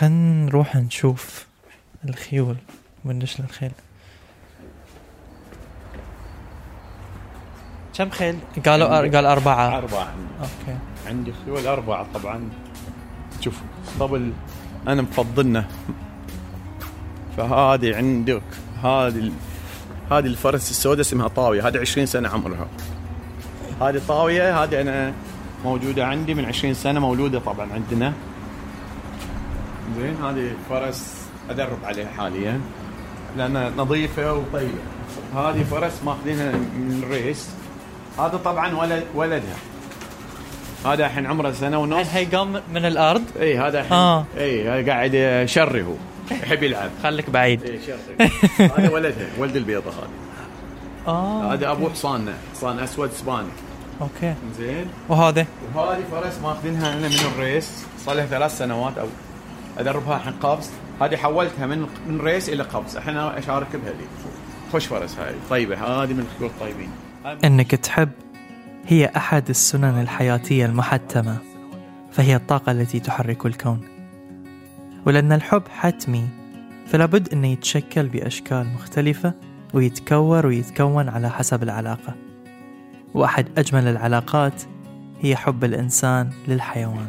خلينا نروح نشوف الخيول وندش للخيل كم خيل؟ قالوا أر... قال أربعة. أربعة. عندي أوكي. عندي خيول أربعة طبعا. شوف طبل أنا مفضلنا. فهذه عندك. هذه ال- هذه الفرس السوداء اسمها طاوية. هذه 20 سنة عمرها. هذه طاوية هذه أنا موجودة عندي من 20 سنة مولودة طبعا عندنا. زين هذه فرس أدرب عليها حاليا لأنها نظيفة وطيبة. هذه فرس ماخذينها من الريس هذا طبعا ولد ولدها. هذا الحين عمره سنة ونص. هي قام من الأرض؟ إي هذا الحين. آه. إي قاعد شري هو يحب يلعب. خليك بعيد. إي شري هذا ولدها ولد البيضة هذا آه. هذا ابوه حصاننا حصان أسود إسباني. okay. زين. وهذا؟ وهذه فرس ماخذينها أنا من ال race. صار لها ثلاث سنوات أو أدربها الحين قفز هذه حولتها من من race إلى قفز الحين أشارك بها لي خوش فرس هاي. طيبة هذه من الخيول الطيبين إنك تحب هي أحد السنن الحياتية المحتمة فهي الطاقة التي تحرك الكون. ولأن الحب حتمي فلا بد أنه يتشكل بأشكال مختلفة ويتكور ويتكون على حسب العلاقة. وأحد أجمل العلاقات هي حب الإنسان للحيوان.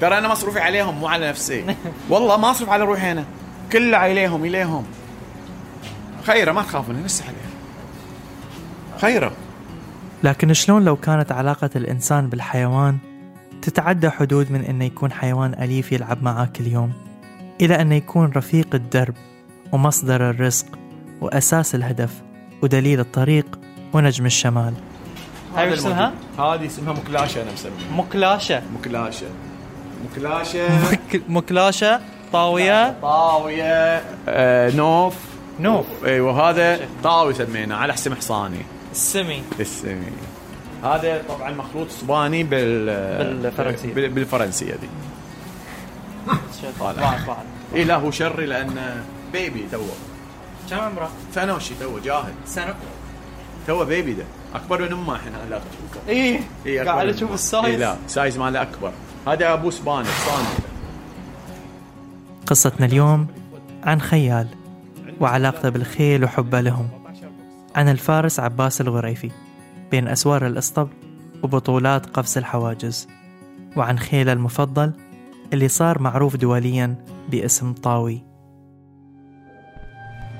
ترى أنا مصروفي عليهم مو على نفسي. والله ما اصرف على روحي أنا. كله عليهم إليهم. خيرة ما تخافون نسح عليها خيرة. لكن شلون لو كانت علاقة الإنسان بالحيوان تتعدى حدود من أنه يكون حيوان أليف يلعب معاه كل يوم؟ إلى أنه يكون رفيق الدرب ومصدر الرزق وأساس الهدف ودليل الطريق ونجم الشمال. هاي اسمها؟ هذه اسمها مكلاشة أنا مسميها. مكلاشة. مكلاشة. مكلاشة طاوية. طاوية. آه نوف. نوف. إيوه هذا طاوي سميناه على حسب حصاني. السمي. السمي. هذا طبعا مخلوط إسباني بال بالفرنسية. بال- بالفرنسية دي. اي لا هو شري لأنه baby توه. كم عمره؟ سنه وشي توه جاهل. سنة. توه baby ده. أكبر من أمه إحنا لا تشوفه. إيه، أكبر قاعد أشوف. ال size. إيه لا size ماله أكبر. هذا ابوه اسباني حصاني قصتنا اليوم عن خيال وعلاقته بالخيل وحبه لهم عن الفارس عباس الغريفي بين أسوار الإسطبل وبطولات قفز الحواجز وعن خيله المفضل اللي صار معروف دوليا باسم طاوي.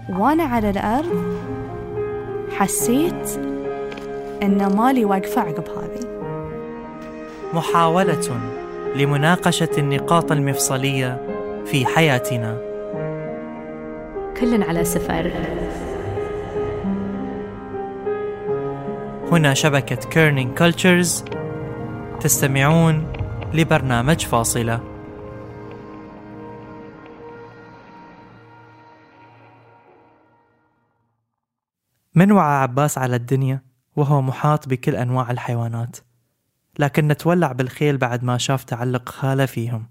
وأنا على الأرض حسيت إن مالي واقفة عقب هذه. محاولة لمناقشة النقاط المفصلية في حياتنا. كل على سفر. هنا شبكة Kerning Cultures تستمعون لبرنامج فاصلة. من وعى عباس على الدنيا وهو محاط بكل أنواع الحيوانات. لكن تولع بالخيل بعد ما شاف تعلق خالة فيهم.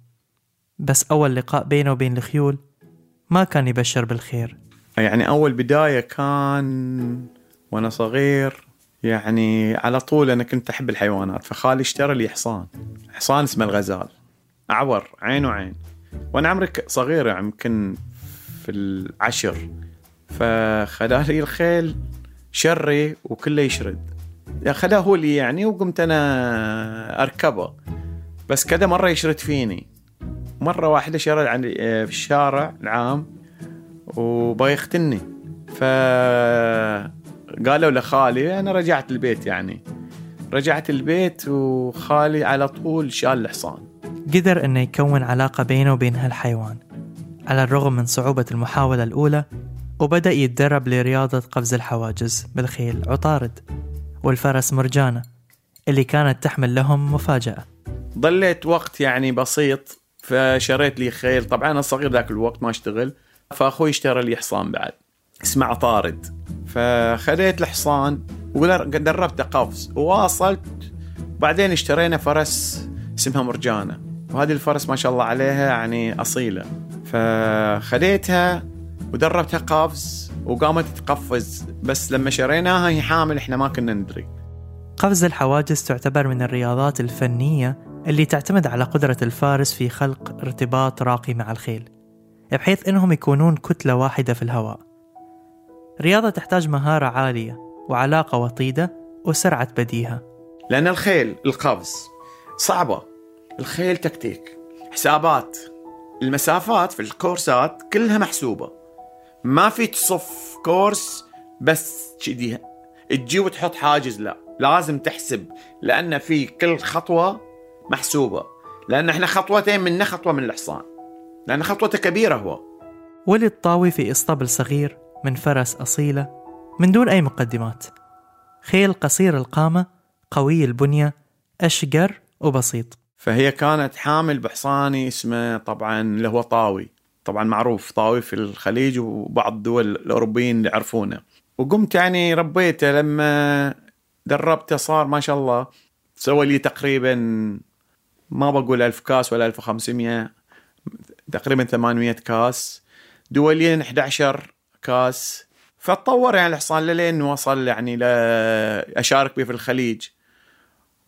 بس أول لقاء بينه وبين الخيول ما كان يبشر بالخير. يعني أول بداية كان وأنا صغير يعني على طول أنا كنت أحب الحيوانات فخالي اشترى لي حصان. حصان اسمه الغزال. أعور عين. وعين وأنا عمري صغير يعني يمكن في العشر. فخلاه لي الخيل شري وكله يشرد. خلاه هو لي يعني وقمت أنا أركبه. بس كذا مرة يشرد فيني. مرة واحدة شرد في الشارع العام وبغى يختني. ف قالوا لخالي أنا رجعت البيت يعني. رجعت البيت وخالي على طول شال الحصان. قدر إنه يكون علاقة بينه وبين هالحيوان. على الرغم من صعوبة المحاولة الأولى وبدأ يتدرب لرياضة قفز الحواجز. بالخيل عطارد. والفرس مرجانة اللي كانت تحمل لهم مفاجأة. ضليت وقت يعني بسيط فشريت لي خيل. طبعا أنا صغير ذاك الوقت ما اشتغل فأخوي اشترى لي حصان بعد اسمه عطارد فخذيت الحصان ودربته قفز وواصلت. بعدين اشترينا فرس اسمها مرجانة وهذه الفرس ما شاء الله عليها يعني أصيلة. فخذيتها ودربتها قفز وقامت تقفز. بس لما شريناها هي حامل إحنا ما كنا ندري. قفز الحواجز تعتبر من الرياضات الفنية اللي تعتمد على قدرة الفارس في خلق ارتباط راقي مع الخيل بحيث إنهم يكونون كتلة واحدة في الهواء. رياضة تحتاج مهارة عالية وعلاقة وطيدة وسرعة بديهة. لأن الخيل القفز صعبة. الخيل تكتيك حسابات. المسافات في الكورسات كلها محسوبة. ما في تصف كورس بس كذي. تجي وتحط حاجز. لا لازم تحسب لأن في كل خطوة محسوبة. لأن إحنا خطوتين منا خطوة من الحصان لأن خطوته كبيرة هو. ولد طاوي في اسطبل صغير من فرس أصيلة من دون أي مقدمات. خيل قصير القامة قوي البنية أشقر وبسيط. فهي كانت حامل بحصاني اسمه طبعا اللي هو طاوي. طبعا معروف طاوي في الخليج وبعض الدول الأوروبيين اللي يعرفونه. وقمت يعني ربيته لما دربته صار ما شاء الله سوى لي تقريبا ما بقول ألف كاس ولا 1500 تقريبا 800 كاس دوليا 11 كاس. فتطور يعني الحصان لين وصل يعني لاشارك به في الخليج.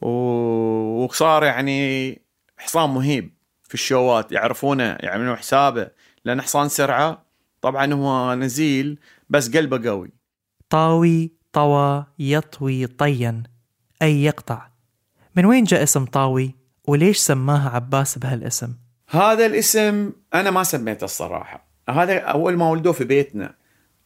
وصار يعني حصان مهيب في الشوات يعرفونه يعملون حسابه. لأن حصان سرعة طبعا هو نزيل بس قلبه قوي. طاوي طوى يطوي طيا. أي يقطع. من وين جاء اسم طاوي؟ وليش سماها عباس بهالاسم؟ هذا الاسم أنا ما سميته الصراحة. هذا أول ما ولدوه في بيتنا.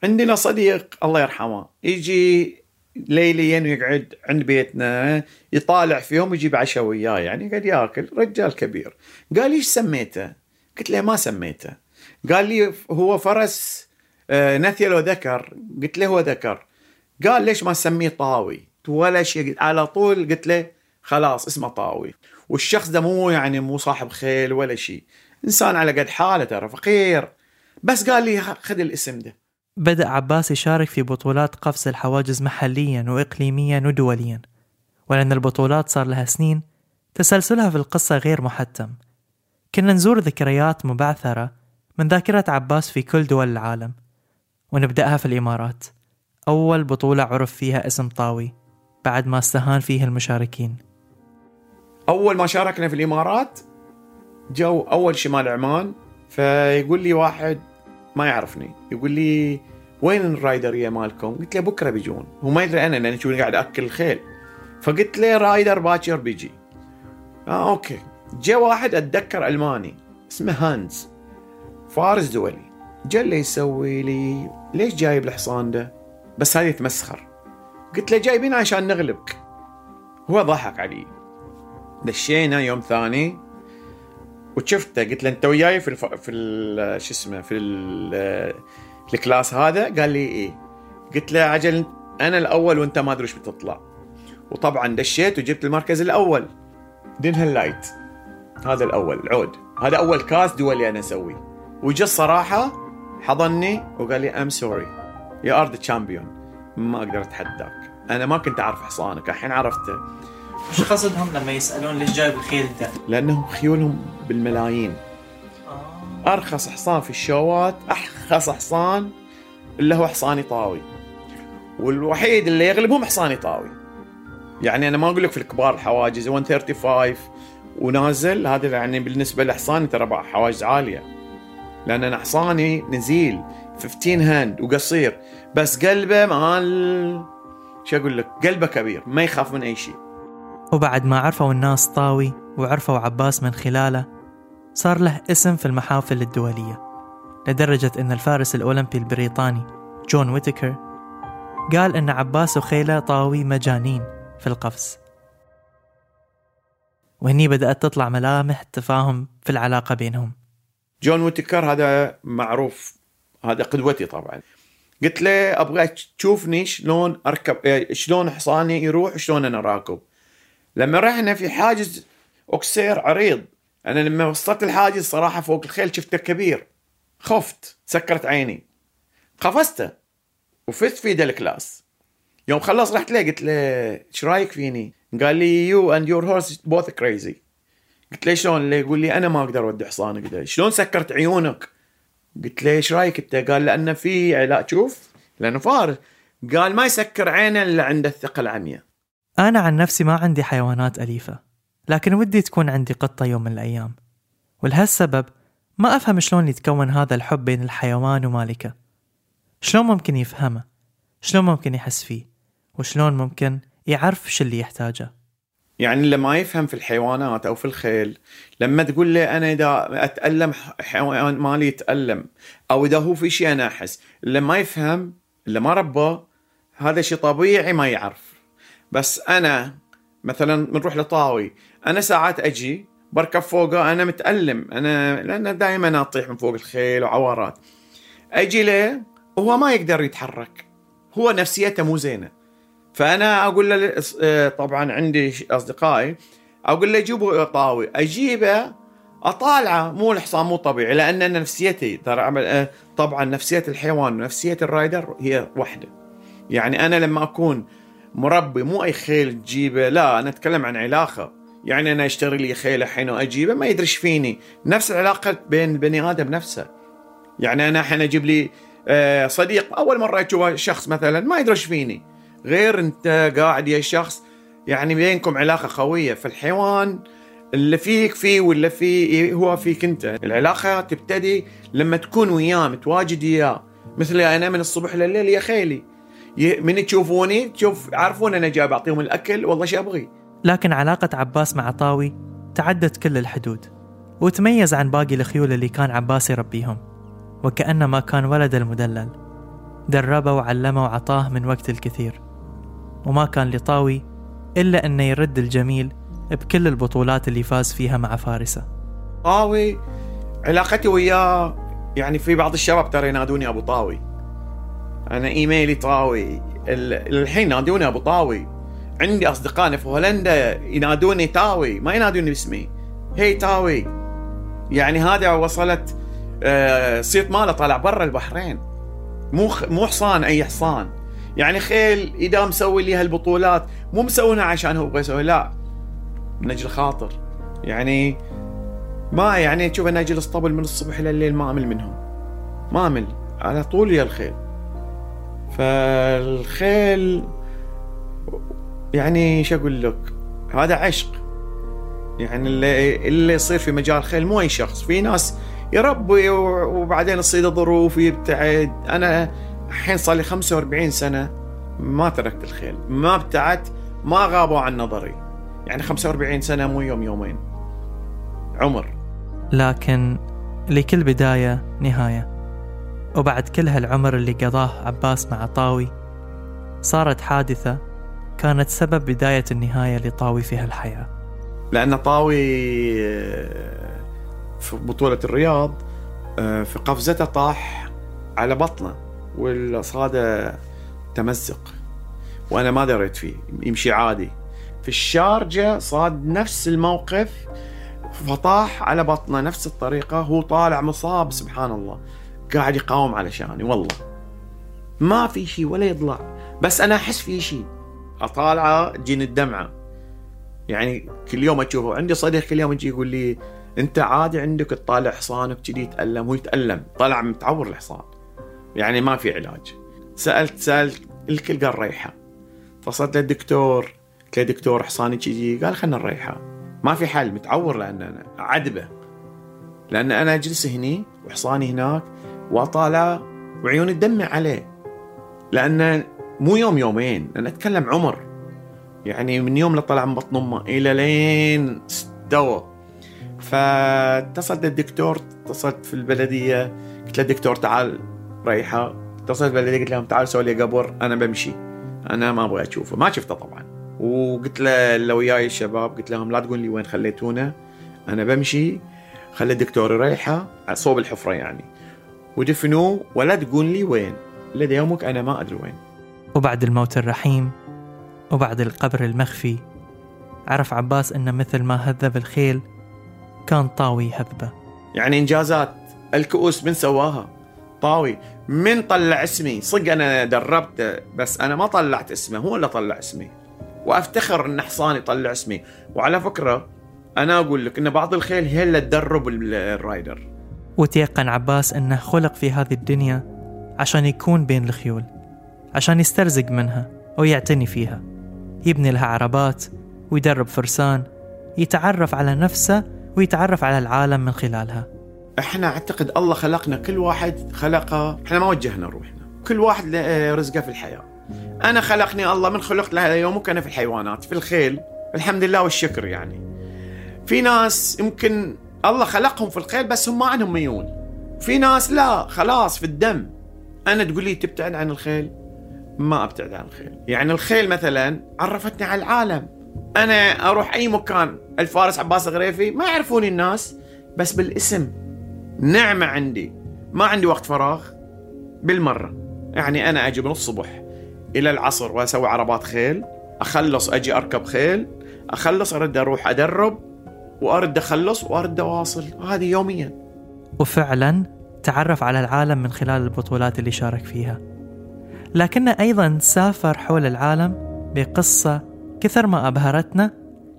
عندنا صديق الله يرحمه يجي ليليا ويقعد عند بيتنا يطالع فيهم ويجيب عشاء وياه يعني قاعد ياكل رجال كبير. قال ليش سميته؟ قلت له ما سميته. قال لي هو فرس آه، نثيل وذكر قلت له هو ذكر. قال ليش ما تسميه طاوي؟ ولا شيء. على طول قلت له خلاص اسمه طاوي. والشخص ده مو يعني مو صاحب خيل ولا شيء. إنسان على قد حاله ترى فقير. بس قال لي خذ الاسم ده. بدأ عباس يشارك في بطولات قفز الحواجز محليا وإقليميا ودوليا. ولأن البطولات صار لها سنين تسلسلها في القصة غير محتم. كنا نزور ذكريات مبعثرة من ذاكرة عباس في كل دول العالم ونبدأها في الإمارات. أول بطولة عرف فيها اسم طاوي بعد ما استهان فيه المشاركين. أول ما شاركنا في الإمارات جو أول شمال عمان فيقول لي واحد ما يعرفني يقول لي وين الرايدريه مالكم؟ قلت له بكرة بيجون. هو ما يدري أنا لاني شو قاعد أكل الخيل. فقلت له rider باكر بيجي. آه okay. جاء واحد أتذكر ألماني اسمه هانز. فارس دولي. جاء اللي يسوي لي ليش جايب الحصان ده؟ بس هذه يتمسخر قلت له جايبين عشان نغلبك. هو ضحك علي. دشينا يوم ثاني وشفته. قلت له أنت وياي في الف... في ال... شو اسمه في ال... ال class هذا؟ قال لي إيه. قلت له عجل أنا الأول وأنت ما أدري إيش بتطلع. وطبعا دشيت وجبت المركز الأول. دين ال light هذا الأول العود هذا أول كاس دولي أنا أسويه. وجا الصراحة حضني وقال لي I'm sorry you are the champion ما أقدر أتحداك. أنا ما كنت أعرف حصانك. الحين عرفته شو قصدهم لما يسألون ليش جايب الخيل ده؟ لأنهم خيولهم بالملايين. أرخص حصان في الشوات ارخص حصان اللي هو حصاني طاوي. والوحيد اللي يغلبهم حصاني طاوي. يعني أنا ما أقول لك في الكبار الحواجز 135 ونازل. هذا يعني بالنسبة لحصاني ترى حواجز عالية. لأن أنا حصاني نزيل 15 هاند وقصير. بس قلبه مال شو أقول لك؟ قلبه كبير ما يخاف من أي شيء. وبعد ما عرفوا الناس طاوي وعرفوا عباس من خلاله صار له اسم في المحافل الدولية لدرجة أن الفارس الأولمبي البريطاني جون ويتكر قال أن عباس وخيله طاوي مجانين في القفز وهني بدأت تطلع ملامح تفاهم في العلاقة بينهم. جون ويتكر هذا معروف هذا قدوتي طبعا. قلت له أبغى تشوفني شلون أركب إيه، شلون حصاني يروح شلون أنا راكب. لما رحنا في حاجز oxer عريض أنا لما وصلت الحاجز صراحة فوق الخيل شفته كبير. خفت سكرت عيني. قفزته وفزت في ذا ال class. يوم خلص رحت له قلت له إيش رأيك فيني؟ قال لي you and your horse both crazy قلت له شلون؟ يقول لي أنا ما أقدر أودي حصانك ده شلون سكرت عيونك؟ قلت له إيش رأيك أنت؟ قال لأنه في علاج شوف لأنه فارس قال ما يسكر عينه إلا عند الثقة العمياء. أنا عن نفسي ما عندي حيوانات أليفة لكن ودي تكون عندي قطة يوم من الأيام. ولهالسبب ما أفهم شلون يتكون هذا الحب بين الحيوان ومالكه. شلون ممكن يفهمه؟ شلون ممكن يحس فيه؟ وشلون ممكن يعرف شو اللي يحتاجه؟ يعني اللي ما يفهم في الحيوانات أو في الخيل لما تقول له أنا إذا أتألم حيوان مالي يتألم أو إذا هو في شيء أنا أحس اللي ما يفهم اللي ما ربى هذا شيء طبيعي ما يعرف. بس أنا مثلا بنروح لطاوي أنا ساعات أجي بركب فوقه أنا متألم أنا لأن دائما أطيح من فوق الخيل وعوارات. أجي له وهو ما يقدر يتحرك هو نفسيته مو زينة. فأنا أقول له آه، طبعا عندي أصدقائي أقول له جيبوا طاوي. أجيبه أطالعه. مو الحصان مو طبيعي لأن نفسيتي ترى آه، طبعا نفسية الحيوان ونفسيه الرايدر هي واحدة. يعني أنا لما أكون مربي مو أي خيل تجيبه لا أنا أتكلم عن علاقة. يعني أنا أشتري لي خيل الحين وأجيبه ما يدري فيني. نفس العلاقة بين البني آدم نفسه. يعني أنا الحين أجيب لي آه، صديق أول مرة أشوفه شخص مثلا ما يدري فيني. غير انت قاعد يا شخص. يعني بينكم علاقة قوية. فالحيوان اللي فيك فيه واللي فيه هو فيك انت. العلاقة تبتدي لما تكون وياه متواجد وياه. مثل أنا من الصبح لليل يا خيلي. من تشوفوني؟ تشوف عارفون أنا جاي بعطيهم الأكل؟ والله شو أبغي. لكن علاقة عباس مع طاوي تعدت كل الحدود وتميز عن باقي الخيول اللي كان عباس يربيهم. وكأنما كان ولد المدلل. دربه وعلمه وعطاه من وقت الكثير. وما كان لطاوي إلا أنه يرد الجميل بكل البطولات اللي فاز فيها مع فارسة طاوي علاقتي وياه يعني في بعض الشباب ترى ينادوني أبو طاوي. أنا إيميلي طاوي. الحين ينادوني أبو طاوي. عندي أصدقائنا في هولندا ينادوني تاوي ما ينادوني باسمي. هي تاوي يعني هذا وصلت آه صيت ماله طالع برا البحرين. مو مو حصان أي حصان. يعني خيل إذا مسوي لي هالبطولات مو مسوينها عشان هو يبغى يسوي لا. من أجل خاطر. يعني ما يعني تشوف أنا أجلس طبل من الصبح لليل ما أمل منهم. ما أمل. على طول يا الخيل. فالخيل يعني شو أقول لك؟ هذا عشق. يعني اللي اللي يصير في مجال الخيل مو أي شخص. في ناس يربي وبعدين تصير ظروف يبتعد أنا الحين صار لي 45 سنة ما تركت الخيل. ما ابتعدت ما غابوا عن نظري. يعني 45 سنة مو يوم يومين. عمر. لكن لكل بداية نهاية. وبعد كل هالعمر اللي قضاه عباس مع طاوي صارت حادثة كانت سبب بداية النهاية لطاوي في هالحياة. لأن طاوي آه، في بطولة الرياض آه، في قفزته طاح على بطنه. والصادة تمزق. وأنا ما دريت فيه يمشي عادي. في الشارجة صاد نفس الموقف فطاح على بطنه نفس الطريقة هو طالع مصاب سبحان الله. قاعد يقاوم علشاني والله. ما في شيء ولا يطلع بس أنا أحس في شيء أطالعه تجيني الدمعة. يعني كل يوم أشوفه عندي صديق كل يوم يجي يقول لي أنت عادي عندك تطالع حصانك كذي يتألم هو يتألم. طلع متعور الحصان. يعني ما في علاج. سالت سألت الكل قال ريحه فصلت للدكتور قلت له دكتور حصاني كذي قال خلنا نريحه ما في حل متعور لأن أنا عدبه لأن أنا أجلس هني وحصاني هناك وأطالع وعيوني تدمع عليه. لأن مو يوم يومين أنا أتكلم عمر. يعني من يوم اللي طلع من بطن أمه إلى لين استوى. فاتصلت الدكتور اتصلت في البلدية قلت له دكتور تعال ريحه اتصلت بالبلديه قلت لهم تعال سوي لي قبر أنا بمشي. أنا ما أبغى أشوفه. ما شفته طبعا. وقلت له لو وياي الشباب قلت لهم لا تقول لي وين خليتونه أنا بمشي. خلي الدكتور يريحه صوب الحفرة يعني. ودفنوه ولا تقول لي وين. لدى يومك أنا ما أدري وين. وبعد الموت الرحيم وبعد القبر المخفي عرف عباس أن مثل ما هذب الخيل كان طاوي هذبة. يعني إنجازات الكؤوس من سواها. طاوي من طلع اسمي. صدق أنا دربته بس أنا ما طلعت اسمه. هو اللي طلع اسمي. وأفتخر إن حصاني يطلع اسمي. وعلى فكرة أنا أقول لك إن بعض الخيل هي اللي تدرب الرايدر. وتيقن عباس إنه خلق في هذه الدنيا عشان يكون بين الخيول عشان يسترزق منها ويعتني فيها. يبني لها عربات ويدرب فرسان يتعرف على نفسه ويتعرف على العالم من خلالها. إحنا اعتقد الله خلقنا كل واحد خلقه إحنا ما وجهنا روحنا كل واحد له رزقه في الحياة. أنا خلقني الله من خلقت لهذا اليوم وكان في الحيوانات في الخيل. الحمد لله والشكر يعني. في ناس يمكن الله خلقهم في الخيل بس هم ما عندهم ميول. في ناس لا خلاص في الدم. أنا تقول لي تبتعد عن الخيل؟ ما أبتعد عن الخيل. يعني الخيل مثلا عرفتني على العالم. أنا أروح أي مكان الفارس عباس الغريفي ما يعرفوني الناس بس بالاسم. نعمة عندي. ما عندي وقت فراغ بالمرة. يعني أنا أجي من الصبح إلى العصر وأسوي عربات خيل أخلص أجي أركب خيل أخلص أرد أروح أدرب وأرد أخلص وأرد أواصل. هذه يوميا. وفعلا تعرف على العالم من خلال البطولات اللي شارك فيها. لكنه أيضا سافر حول العالم بقصة كثر ما أبهرتنا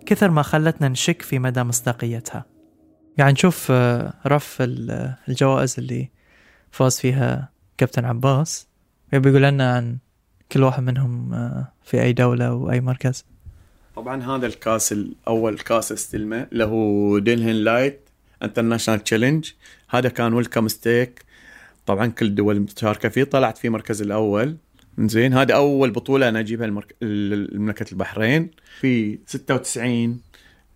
كثر ما خلتنا نشك في مدى مصداقيتها. يعني نشوف آه، رف الجوائز اللي فاز فيها كابتن عباس. يبي يقول لنا عن كل واحد منهم آه، في أي دولة وأي مركز. طبعا هذا الكاس الأول كاس استلمه له دينهن light international challenge هذا كان welcome stake. طبعا كل الدول المتشاركه فيه. طلعت في المركز الأول. زين هذه أول بطولة أنا أجيبها المرك... المملكه البحرين. في 96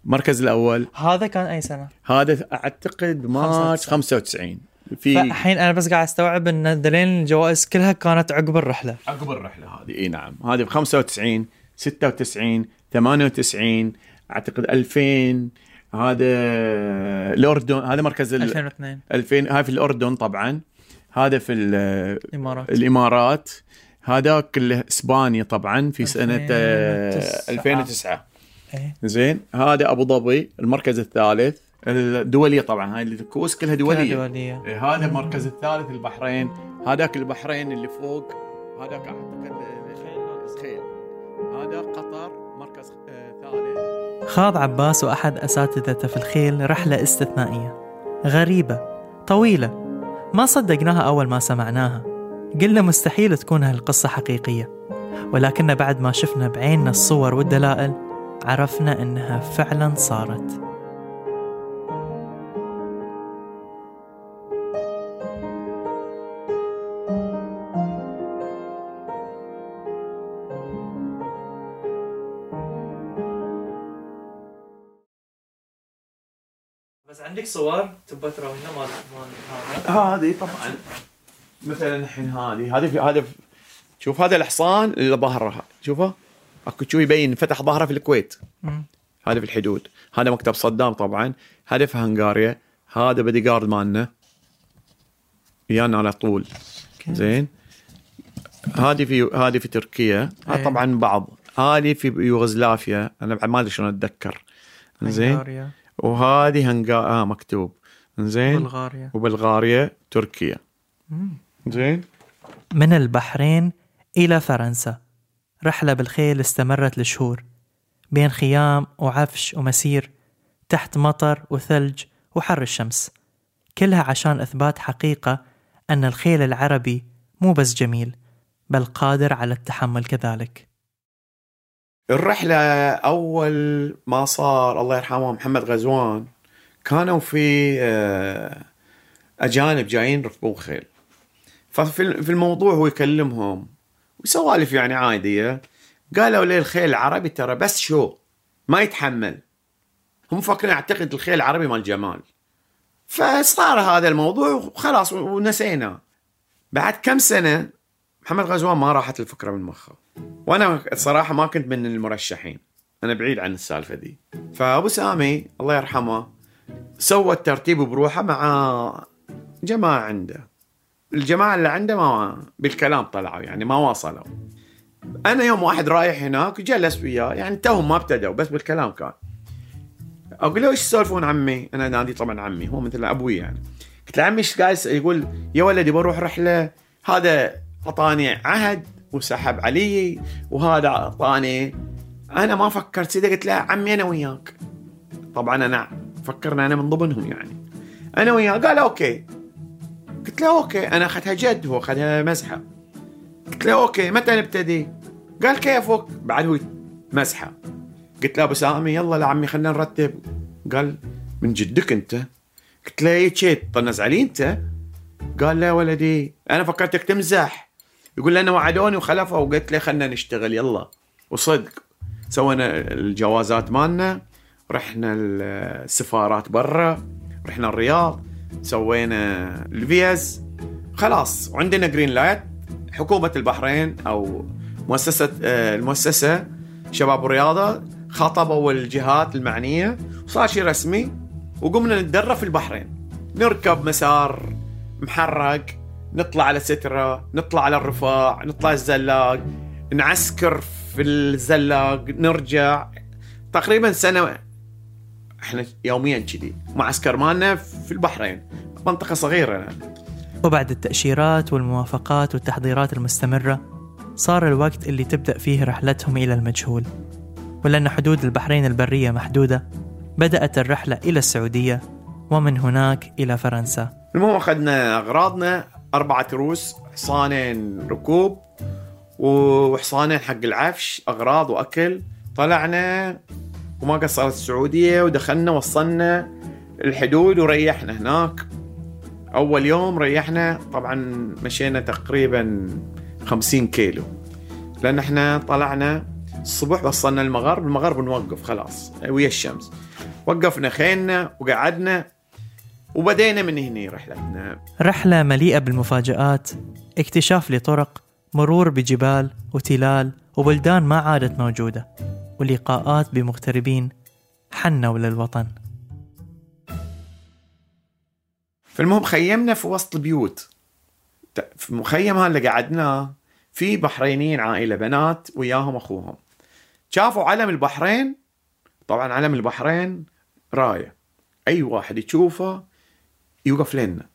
المركز الأول. هذا كان أي سنة؟ هذا أعتقد مارس 95 في الحين أنا بس قاعد أستوعب إن دليل الجوائز كلها كانت عقب الرحلة. عقب الرحلة. هذه إي نعم. هذه ب 95 96 98 أعتقد 2000 هذا الأردن هذا مركز 2002 2000 هاي في الأردن طبعا. هذا في الإمارات. الإمارات. هذاك اسبانيا طبعا في سنة 2009 إيه؟ زين هذا أبو ظبي المركز الثالث. الدولية طبعا هاي الكؤوس كلها دولية؟ كلها دولية. إيه هذا المركز الثالث البحرين. هذاك البحرين اللي فوق هذاك أعتقد هذا قطر مركز آه ثالث. خاض عباس وأحد أساتذته في الخيل رحلة استثنائية. غريبة طويلة. ما صدقناها أول ما سمعناها. قلنا مستحيل تكون هالقصة حقيقية. ولكن بعد ما شفنا بعيننا الصور والدلائل عرفنا إنها فعلا صارت. بس عندك صور تبى تراوينا مال مال هذه طبعا. مثلا الحين هذه. هذه في هذا شوف هذا الحصان اللي ظهره شوفه. اكو شو يبين فتح ظهره في الكويت. هذا في الحدود. هذا مكتب صدام طبعا. هذا في هنغاريا. هذا بدي جارد مالنا. ويانا على طول. زين. هذه في هذه في تركيا. أيه. طبعا بعض. هذه في يوغوسلافيا. أنا بعد ما أدري شلون أتذكر. زين. وهذه هنغا آه مكتوب. زين. بلغاريا. وبلغاريا تركيا. زين. من البحرين إلى فرنسا. رحلة بالخيل استمرت لشهور بين خيام وعفش ومسير تحت مطر وثلج وحر الشمس كلها عشان إثبات حقيقة أن الخيل العربي مو بس جميل بل قادر على التحمل كذلك. الرحلة أول ما صار الله يرحمه محمد غزوان كانوا في آه، أجانب جايين يركبون خيل ففي الموضوع هو يكلمهم. وسوالف يعني عادية. قالوا لي الخيل العربي ترى بس شو ما يتحمل. هم فاكرين أعتقد الخيل العربي مال جمال. فصار هذا الموضوع وخلاص ونسينا. بعد كم سنة محمد غزوان ما راحت الفكرة من مخه. وأنا الصراحه ما كنت من المرشحين. أنا بعيد عن السالفة دي. فأبو سامي الله يرحمه سوى الترتيب بروحه مع جماعة عنده. الجماعة اللي عنده ما بالكلام طلعوا يعني ما وصلوا أنا يوم واحد رايح هناك جلس وياه يعني توهم ما ابتدوا بس بالكلام كان. أقول له إيش تسولفون عمي؟ أنا نادي طبعا عمي هو مثل أبوي يعني. قلت له عمي إيش قاعد يقول يا ولدي بروح رحلة. هذا أعطاني عهد وسحب علي وهذا اعطاني أنا ما فكرت سيدي قلت له عمي أنا وياك. طبعا أنا فكرنا أنا من ضمنهم يعني. أنا وياه قال okay. قلت له okay أنا أخذها جد هو أخذها مزحه قلت له okay متى نبتدي؟ قال كيفك بعد هو مزحة. قلت له أبو سامي يلا لعمي خلينا نرتب. قال من جدك أنت؟ قلت له إيه ليش تطنز علي أنت؟ قال لا ولدي. أنا فكرتك تمزح. يقول لنا وعدوني وخلفوا. وقلت له خلينا نشتغل يلا. وصدق سوينا الجوازات مالنا رحنا السفارات برا رحنا الرياض. سوينا الفيز. خلاص وعندنا green light حكومة البحرين أو مؤسسة آه، المؤسسة شباب الرياضة خاطبوا الجهات المعنية وصار شيء رسمي وقمنا نتدرب في البحرين. نركب مسار محرق نطلع على سترة نطلع على الرفاع نطلع الزلاق نعسكر في الزلاق نرجع. تقريبا سنة إحنا يوميا كذي معسكر مالنا في البحرين منطقة صغيرة. يعني. وبعد التأشيرات والموافقات والتحضيرات المستمرة صار الوقت اللي تبدأ فيه رحلتهم إلى المجهول. ولأن حدود البحرين البرية محدودة بدأت الرحلة إلى السعودية ومن هناك إلى فرنسا. المهم أخذنا أغراضنا أربعة روس حصانين ركوب وحصانين حق العفش أغراض وأكل. طلعنا وما قصرت السعودية ودخلنا وصلنا الحدود وريحنا هناك. أول يوم ريحنا طبعا مشينا تقريبا خمسين كيلو. لأن إحنا طلعنا الصبح وصلنا المغرب المغرب نوقف خلاص ويا الشمس. وقفنا خيلنا وقعدنا وبدينا من هنا رحلتنا. رحلة مليئة بالمفاجآت اكتشاف لطرق مرور بجبال وتلال وبلدان ما عادت موجودة. ولقاءات بمغتربين حنوا للوطن فالمهم خيمنا في وسط البيوت. في المخيم اللي قعدناه في بحرينيين عائلة بنات وياهم أخوهم. شافوا علم البحرين؟ طبعا علم البحرين راية. أي واحد يشوفه يوقف لنا.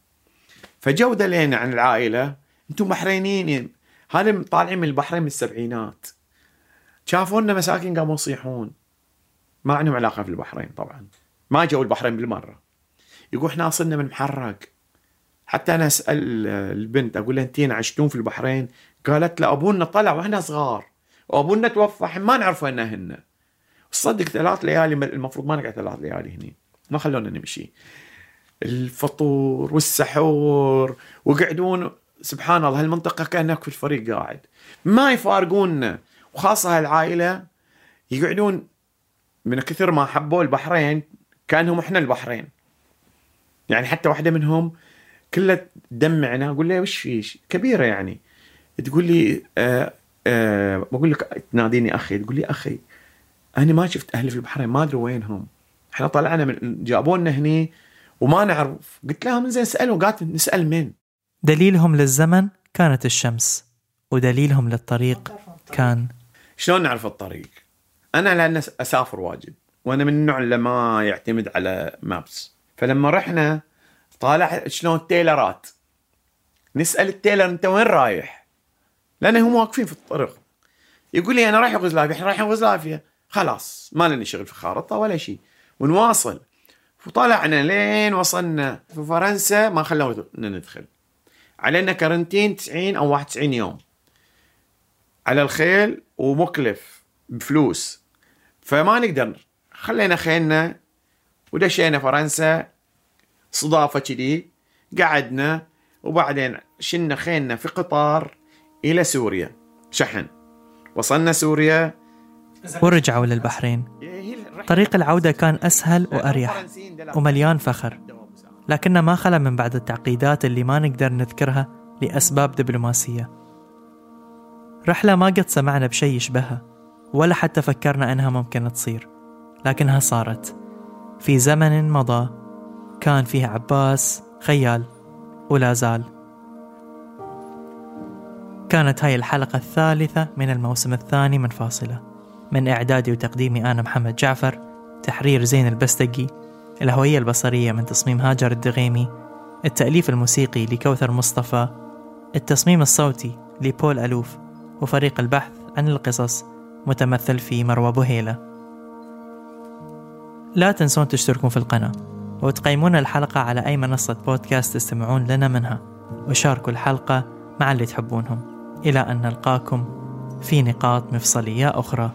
فجو دلينا عن العائلة أنتم بحرينيين هذا طالعين من البحرين من السبعينات. شافونا مساكين قاموا يصيحون. ما عندهم علاقة في البحرين طبعا. ما جو البحرين بالمرة. يقول إحنا اصلنا من محرق حتى أنا أسأل البنت أقول لها أنتين عشتون في البحرين؟ قالت لا أبونا طلع وإحنا صغار. وأبونا توفى ما نعرف وين هن. صدق ثلاث ليالي المفروض ما نقعد ثلاث ليالي هني. ما خلونا نمشي. الفطور والسحور وقعدون سبحان الله هالمنطقة كأنك في الفريق قاعد. ما يفارقوننا وخاصة هالعائلة يقعدون من كثر ما حبوا البحرين كأنهم إحنا البحرين. يعني حتى واحدة منهم كلها تدمعنا أقول لها وش في كبيرة يعني. تقول لي آه آه بقول لك تناديني أخي. تقول لي أخي أنا ما شفت أهلي في البحرين ما أدري وينهم. إحنا طلعنا من جابونا هني وما نعرف. قلت لها من زين اسالهم قالت نسأل من دليلهم للزمن كانت الشمس ودليلهم للطريق كان شلون نعرف الطريق؟ أنا لأن أسافر واجد وأنا من النوع اللي ما يعتمد على مابس فلما رحنا طالع شلون التيلرات. نسأل التيلر أنت وين رايح؟ لأن هم واقفين في الطريق. يقول لي أنا رايح يوغوسلافيا إحنا رايحين يوغوسلافيا خلاص ما لنا شغل في خارطة ولا شيء. ونواصل. وطلعنا لين وصلنا في فرنسا ما خلونا ندخل. علينا كارنتين 90 أو 91 يوم. على الخيل ومكلف بفلوس. فما نقدر خلينا خيلنا ودشينا فرنسا صدافة كذي قعدنا وبعدين شلنا خيلنا في قطار إلى سوريا شحن. وصلنا سوريا. ورجعوا للبحرين. طريق العودة كان أسهل وأريح ومليان فخر لكن ما خلا من بعض التعقيدات اللي ما نقدر نذكرها لأسباب دبلوماسية. رحلة ما قد سمعنا بشيء يشبهها ولا حتى فكرنا أنها ممكن تصير لكنها صارت. في زمن مضى كان فيه عباس خيال ولا زال. كانت هاي الحلقة الثالثة من الموسم الثاني من فاصلة. من إعدادي وتقديمي أنا محمد جعفر تحرير زين البستقي الهوية البصرية من تصميم هاجر الدغيمي التأليف الموسيقي لكوثر مصطفى التصميم الصوتي لبول ألوف. وفريق البحث عن القصص متمثل في مروى بوهيلة. لا تنسون تشتركون في القناة وتقيمون الحلقة على أي منصة بودكاست تستمعون لنا منها. وشاركوا الحلقة مع اللي تحبونهم. إلى أن نلقاكم في نقاط مفصلية أخرى.